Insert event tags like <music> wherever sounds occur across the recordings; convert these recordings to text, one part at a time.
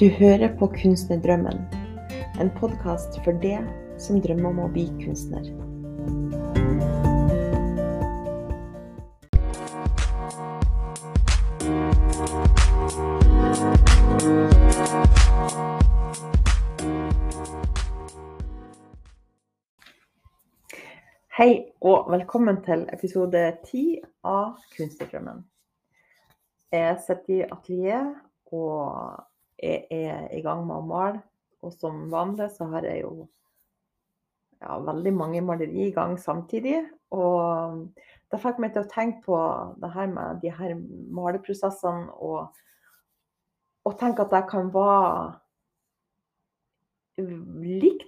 Du hører på Kunstnerdrømmen, en podkast for det som drømmer om å bli kunstner. Hei og velkommen til episode ti av Kunstnerdrømmen. Jeg sitter i atelier og jeg er i gang med å male. Og som vanlig så har jeg jo ja, veldig mange maleri i gang samtidig. Og det fikk meg til å tenke på det her med de her maleprosessene og, og tenke at det kan være likt.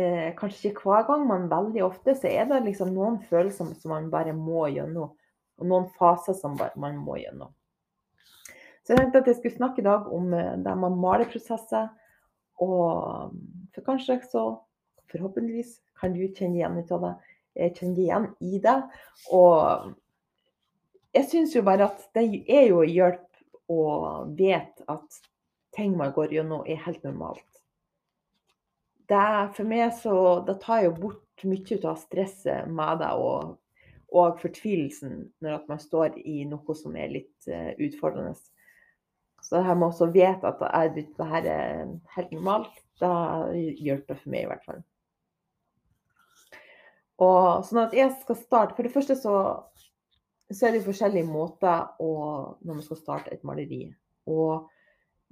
Eh, kanskje ikke hver gang, men veldig ofte så er det liksom noen følelser som man bare må gjennom. Og noen faser som man må gjennom. Så jeg tenkte at jeg skulle snakke i dag om eh, det med maleprosesser. Og for kanskje så forhåpentligvis kan du kjenne igjen ut av det. Jeg kjenner igjen i det. Og jeg syns jo bare at det er jo hjelp å vite at ting man går gjennom, er helt normalt det, for meg så det tar jo bort mye av stresset med det og, og fortvilelsen når man står i noe som er litt uh, utfordrende. Så jeg må også vite at det, det her er helt normalt, det hjelper for meg i hvert fall. Og sånn at jeg skal starte For det første så, så er det forskjellige måter å, når man skal starte et maleri. Og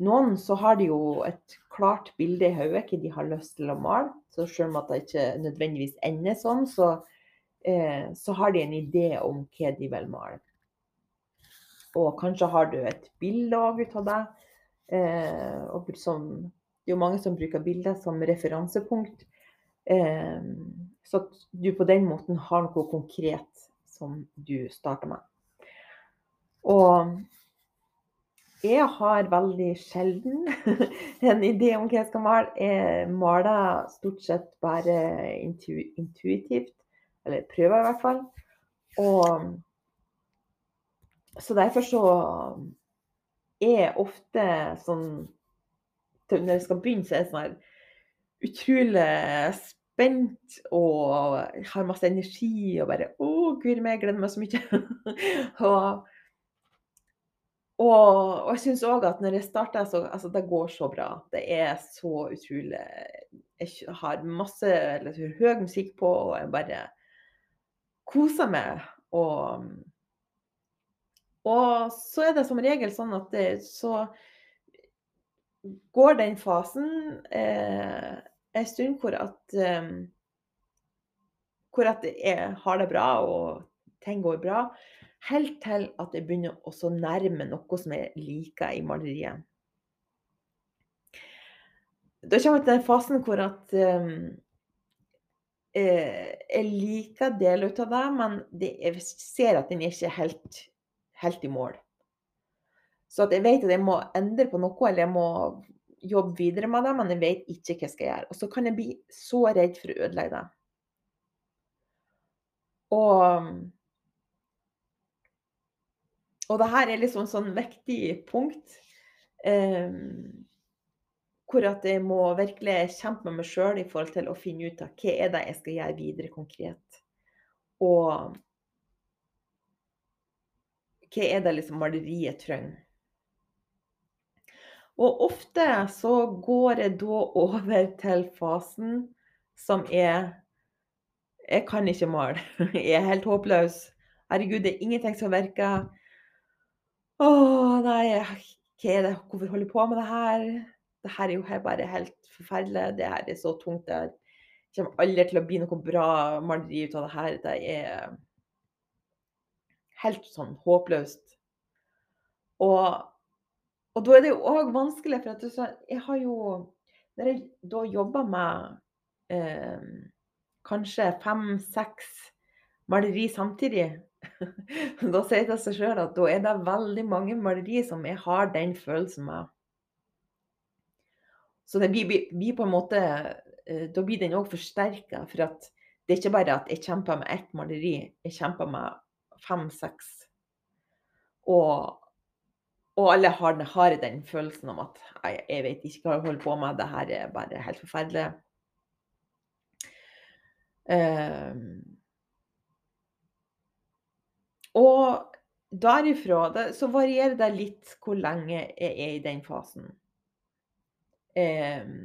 noen så har de jo et klart bilde i hodet hva de har lyst til å male. Så selv om at det ikke nødvendigvis ender sånn, så, eh, så har de en idé om hva de vil male. Og kanskje har du et bilde òg ut av det. Eh, og som, det er jo mange som bruker bilder som referansepunkt. Eh, så at du på den måten har noe konkret som du starter med. Og jeg har veldig sjelden <laughs> en idé om hva jeg skal male. Jeg maler stort sett bare intu intuitivt. Eller prøver i hvert fall. Og så derfor så er jeg ofte sånn Når jeg skal begynne, så er jeg sånn her utrolig spent og har masse energi og bare Å, guri meg, jeg gleder meg så mye. <laughs> og og, og jeg syns òg at når jeg starter, så altså, det går så bra. Det er så utrolig Jeg har masse eller, høy musikk på, og jeg bare koser meg. Og, og så er det som regel sånn at det, så går den fasen eh, en stund hvor at eh, hvor at jeg har det bra og ting går bra. Helt til at jeg begynner å nærme noe som jeg liker i maleriet. Da kommer jeg til den fasen hvor at eh, jeg liker deler av det, men det, jeg ser at den er helt, helt i mål. Så jeg vet at jeg må endre på noe, eller jeg må jobbe videre med det, men jeg vet ikke hva jeg skal gjøre. Og så kan jeg bli så redd for å ødelegge det. Og og det her er liksom sånn viktig punkt. Eh, hvor at jeg må virkelig kjempe med meg sjøl i forhold til å finne ut av hva er det jeg skal gjøre videre konkret. Og hva er det liksom maleriet trenger. Og ofte så går jeg da over til fasen som er Jeg kan ikke male. <laughs> Jeg er helt håpløs. Herregud, det er ingenting som virker. Å nei, hva er det? Hvorfor holder jeg på med det her? Det her er jo bare helt forferdelig. Det her er så tungt. Det kommer aldri til å bli noe bra maleri ut av det her. Det er helt sånn håpløst. Og, og da er det jo òg vanskelig, for at jeg har jo Når jeg da jobber med eh, kanskje fem-seks maleri samtidig, <laughs> da sier det seg sjøl at da er det veldig mange maleri som jeg har den følelsen med. Så det blir, blir på en måte eh, Da blir den òg forsterka. For at det er ikke bare at jeg kjemper med ett maleri, jeg kjemper med fem-seks. Og, og alle har, har den følelsen om at jeg, jeg vet ikke hva jeg holder på med, det her er bare helt forferdelig. Um, og derifra det, så varierer det litt hvor lenge jeg er i den fasen. Um,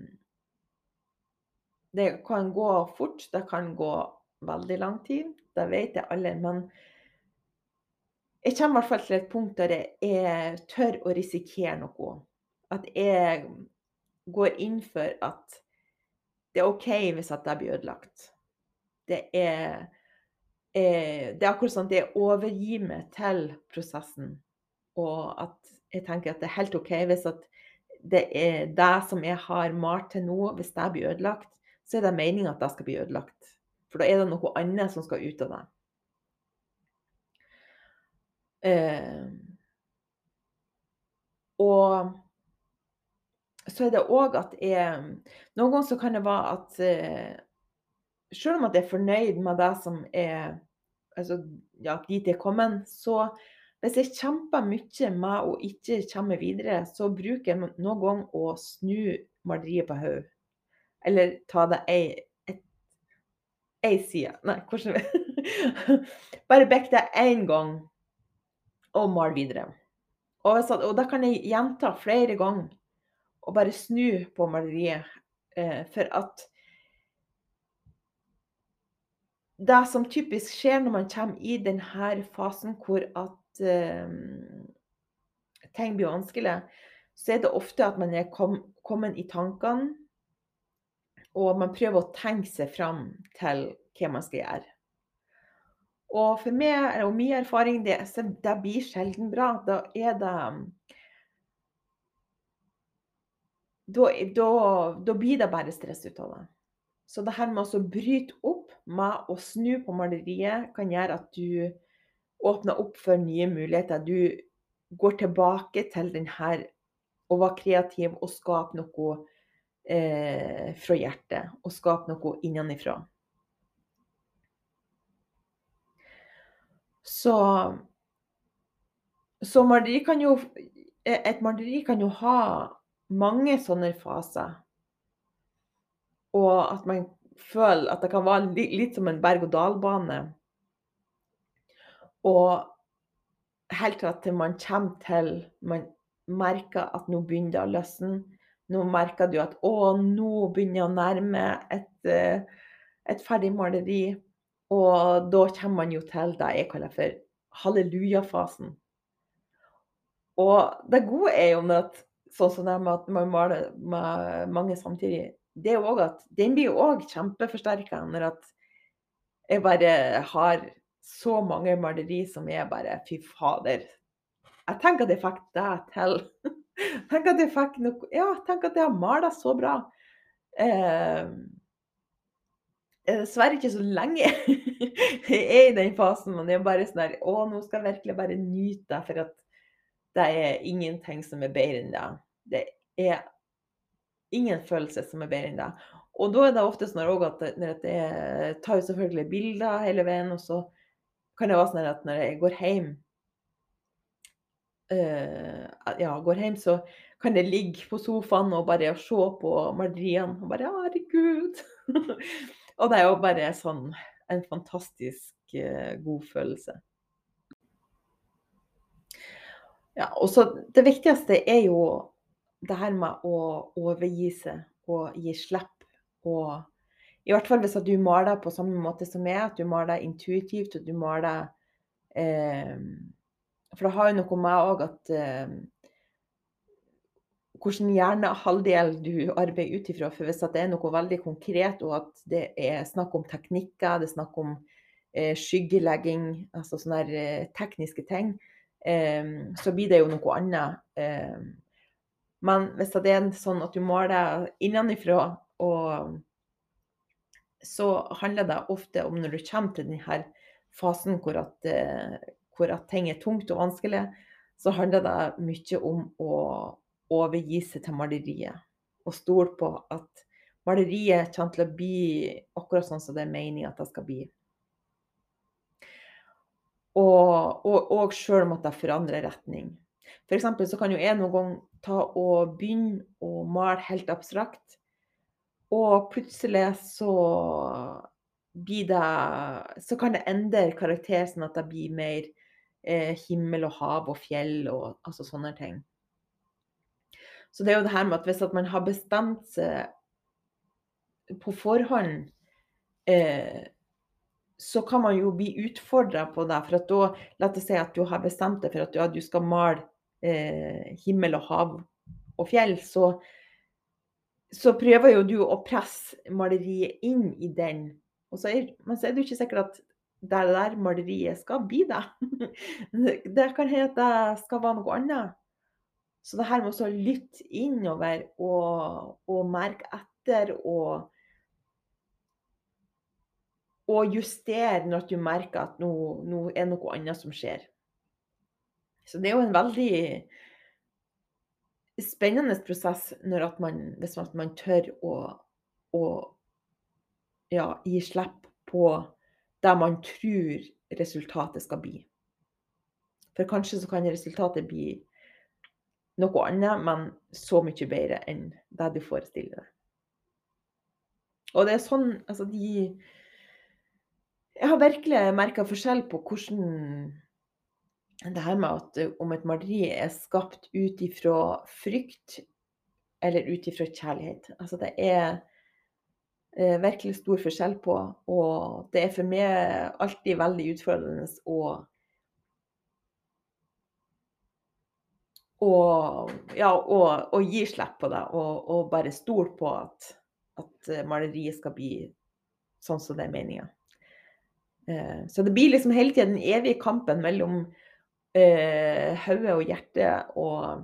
det kan gå fort, det kan gå veldig lang tid. Det vet jeg alle. Men jeg kommer i hvert fall til et punkt der jeg tør å risikere noe. At jeg går inn for at det er OK hvis at jeg blir ødelagt. Det er, er, det er akkurat sånn at jeg overgir meg til prosessen. Og at jeg tenker at det er helt OK hvis at det er det som jeg har malt til nå, hvis det blir ødelagt, så er det meninga at det skal bli ødelagt. For da er det noe annet som skal ut av det. Eh, og så er det òg at jeg Noen ganger så kan det være at eh, selv om at jeg er fornøyd med det som er altså, ja, dit jeg er kommet, så hvis jeg kjemper mye med å ikke komme videre, så bruker jeg noen ganger å snu maleriet på hodet. Eller ta det ei, ei side Nei, hvordan <laughs> Bare bekk det én gang og male videre. Og, og da kan jeg gjenta flere ganger og bare snu på maleriet. Eh, for at det som typisk skjer når man kommer i denne fasen hvor at eh, ting blir vanskelig, så er det ofte at man er kom, kommet i tankene, og man prøver å tenke seg fram til hva man skal gjøre. Og for meg, og min erfaring, det, det blir sjelden bra. Da er det da, da, da, blir det bare stress ut av det. Så det her med å bryte opp med å snu på maleriet kan gjøre at du åpner opp for nye muligheter. Du går tilbake til den her å være kreativ og skape noe eh, fra hjertet. Og skape noe innenfra. Så, så maleri kan jo Et maleri kan jo ha mange sånne faser. Og at man føler at det kan være litt, litt som en berg-og-dal-bane. Og helt til man kommer til Man merker at nå begynner det å løsne. Nå merker du at å, nå begynner jeg å nærme et, eh, et ferdig maleri. Og da kommer man jo til det jeg kaller for halleluja-fasen. Og det gode er jo at sånn som det med at man maler med mange samtidig, det er jo òg at den blir jo òg kjempeforsterka når at jeg bare har så mange maleri som er bare Fy fader. Jeg tenker at jeg fikk det til. <laughs> tenk at jeg fikk noe Ja, tenk at jeg har malt så bra. Eh, er dessverre ikke så lenge <laughs> jeg er i den fasen. Men det er bare sånn her Å, nå skal jeg virkelig bare nyte det. For at det er ingenting som er bedre enn det. Det er ingen følelse som er bedre enn det. Og da er det ofte sånn at jeg tar jo selvfølgelig bilder hele veien, og så kan det være sånn at når jeg går hjem uh, ja, går hjem, så kan jeg ligge på sofaen og bare se på maleriene og bare Herregud! <laughs> Og det er jo bare sånn en fantastisk uh, god følelse. Ja, og så Det viktigste er jo det her med å overgi seg og gi slipp. Og i hvert fall hvis du maler på samme måte som meg, at du maler intuitivt og du maler eh, For det har jo noe med òg at eh, hvilken hjernehalvdel du arbeider ut ifra. For hvis det er noe veldig konkret, og at det er snakk om teknikker, det er snakk om eh, skyggelegging, altså sånne eh, tekniske ting, eh, så blir det jo noe annet. Eh, men hvis det er sånn at du måler innenfra, så handler det ofte om når du kommer til denne fasen hvor at, eh, hvor at ting er tungt og vanskelig, så handler det mye om å overgi seg til maleriet. Og stole på at maleriet kommer til å bli akkurat sånn som det er meninga at det skal bli. Og, og, og sjøl om at det forandrer retning. F.eks. så kan jo jeg noen gang ta og begynne å male helt abstrakt, og plutselig så blir det Så kan det endre karakter sånn at det blir mer eh, himmel og hav og fjell og altså sånne ting. Så det er jo det her med at hvis at man har bestemt seg på forhånd, eh, så kan man jo bli utfordra på det. For at da, la oss si at du har bestemt deg for at ja, du skal male eh, himmel og hav og fjell, så, så prøver jo du å presse maleriet inn i den så er, men så er det jo ikke sikkert at det der maleriet skal bli det. <laughs> Det kan hende at det skal være noe annet. Så det her med å lytte innover og, og merke etter og, og justere når du merker at nå, nå er noe annet som skjer. Så det er jo en veldig spennende prosess man, hvis man tør å, å ja, gi slipp på det man tror resultatet skal bli. For kanskje så kan resultatet bli noe annet, men så mye bedre enn det du forestiller deg. Og det er sånn Altså, de Jeg har virkelig merka forskjell på hvordan det her med at om et maleri er skapt ut ifra frykt eller ut ifra kjærlighet. Altså, det er eh, virkelig stor forskjell på. Og det er for meg alltid veldig utfordrende å og, ja, og, og gi slipp på det, og, og bare stole på at, at, maleriet skal bli sånn som det er meninga. Eh, så det blir liksom hele tiden den evige kampen mellom eh, hodet og hjertet, og,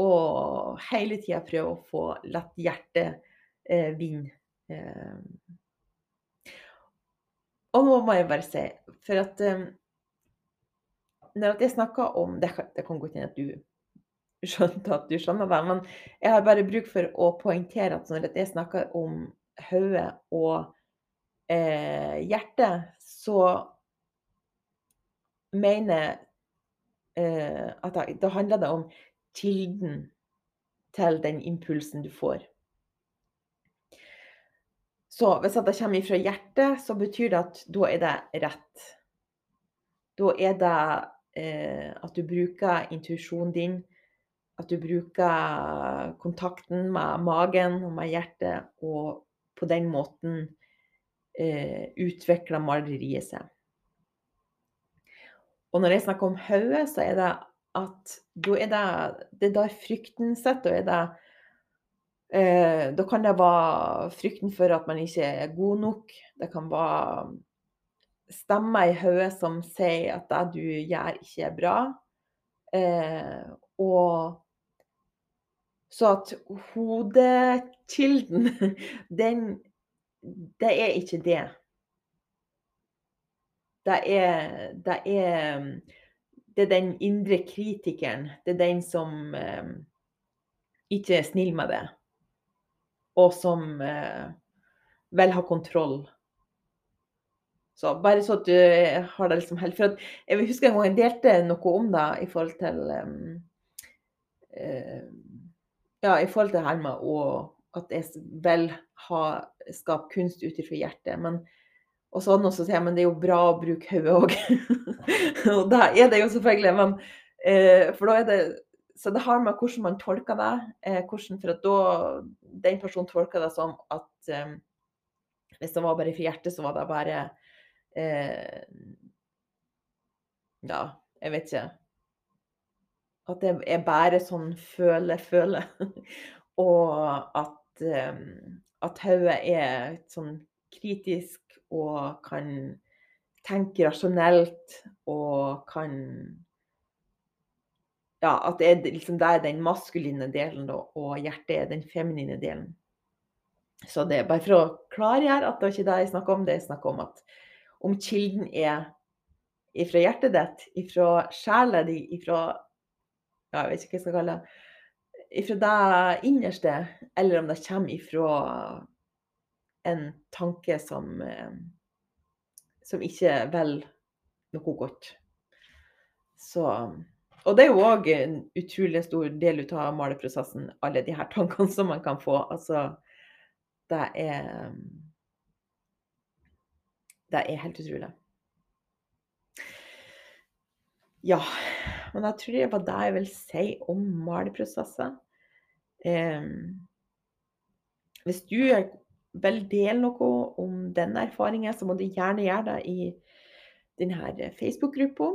og hele tida prøve å få lett hjertet eh, vinne. Eh. Og nå må jeg bare si, for at eh, når jeg snakker om Det, det kan godt hende at du skjønte at du skjønner det, men jeg har bare bruk for å poengtere at når jeg snakker om hodet og eh, hjertet, så mener eh, at da, da handler det om kilden til den impulsen du får. Så hvis det kommer fra hjertet, så betyr det at da er det rett. Da er det at du bruker intuisjonen din, at du bruker kontakten med magen og med hjertet, og på den måten eh, utvikler maleriet seg. Og når jeg snakker om hodet, så er det at da er det, det er der frykten sitter. Da Eh, da kan det være frykten for at man ikke er god nok. Det kan være stemmer i hodet som sier at det du gjør, ikke er bra. Eh, og så at hodekilden, <laughs> den Det er ikke det. Det er, det er, det er den indre kritikeren. Det er den som eh, ikke er snill med det og som eh, vil ha kontroll. Så bare så at du har det liksom helt For jeg husker en gang jeg delte noe om det i forhold til um, uh, Ja, i forhold til det å, at jeg vil ha skape kunst ut ifra hjertet. Men og sånn også sier jeg men det er jo bra å bruke hodet òg. <laughs> og det er det jo selvfølgelig. Men, uh, for da er det så det har med hvordan man tolker det. Eh, hvordan, for at da den personen tolker det som at um, hvis det var bare for hjertet, så var det bare eh, Ja, jeg vet ikke. At det er bare sånn føle-føle. <laughs> og at, eh, at hodet er sånn kritisk og kan tenke rasjonelt og kan ja, at det er, liksom, det den maskuline delen, da, og hjertet er den feminine delen. Så det er bare for å klargjøre at det er ikke det jeg snakker om. Det er snakk om at om kilden er ifra hjertet ditt, ifra sjela di, ifra ja, Jeg vet ikke hva jeg skal kalle det. Ifra det innerste, eller om det kommer ifra en tanke som, eh, som ikke vil noe godt. Så og det er jo òg en utrolig stor del av maleprosessen, alle de her tankene som man kan få. Altså, det er Det er helt utrolig. Ja, men jeg tror det var det jeg vil si om maleprosesser. Eh, hvis du vil dele noe om denne erfaringen, så må du gjerne gjøre det i denne Facebook-gruppa.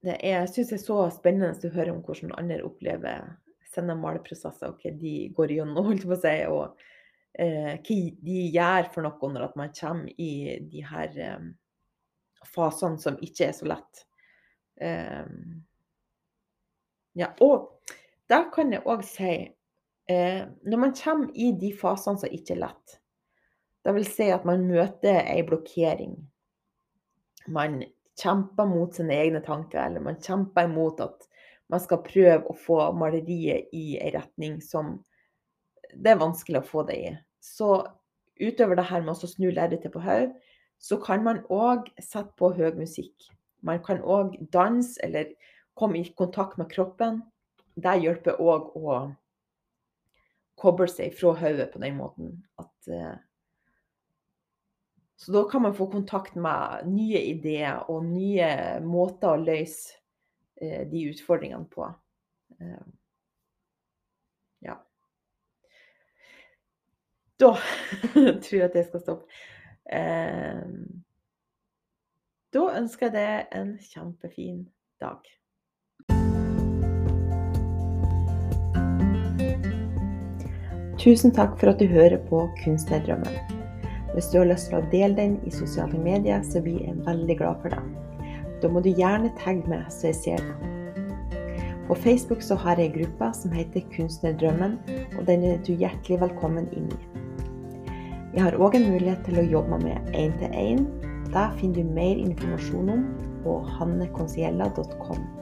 Det er, synes jeg er så spennende å høre om hvordan andre opplever sine maleprosesser, og hva de går gjennom, holdt på å si, og eh, hva de gjør for noe når man kommer i de her eh, fasene som ikke er så lett. Eh, ja, og da kan jeg òg si eh, Når man kommer i de fasene som ikke er lett, det vil si at man møter ei blokkering. Man kjemper mot sine egne tanker, eller man kjemper imot at man skal prøve å få maleriet i en retning som det er vanskelig å få det i. Så utover det her med å snu lerretet på hodet, så kan man òg sette på høy musikk. Man kan òg danse eller komme i kontakt med kroppen. Det hjelper òg å koble seg fra hodet på den måten at eh, så da kan man få kontakt med nye ideer og nye måter å løse eh, de utfordringene på. Eh, ja. Da <laughs> tror jeg at jeg skal stoppe. Eh, da ønsker jeg deg en kjempefin dag. Tusen takk for at du hører på Kunstnerdrømmen. Hvis du har lyst til å dele den i sosiale medier, så blir jeg veldig glad for det. Da må du gjerne tagge meg, så jeg ser det. På Facebook så har jeg ei gruppe som heter Kunstnerdrømmen, og den er du hjertelig velkommen inn i. Jeg har òg en mulighet til å jobbe med én-til-én. Det finner du mer informasjon om på hannekonsiella.com.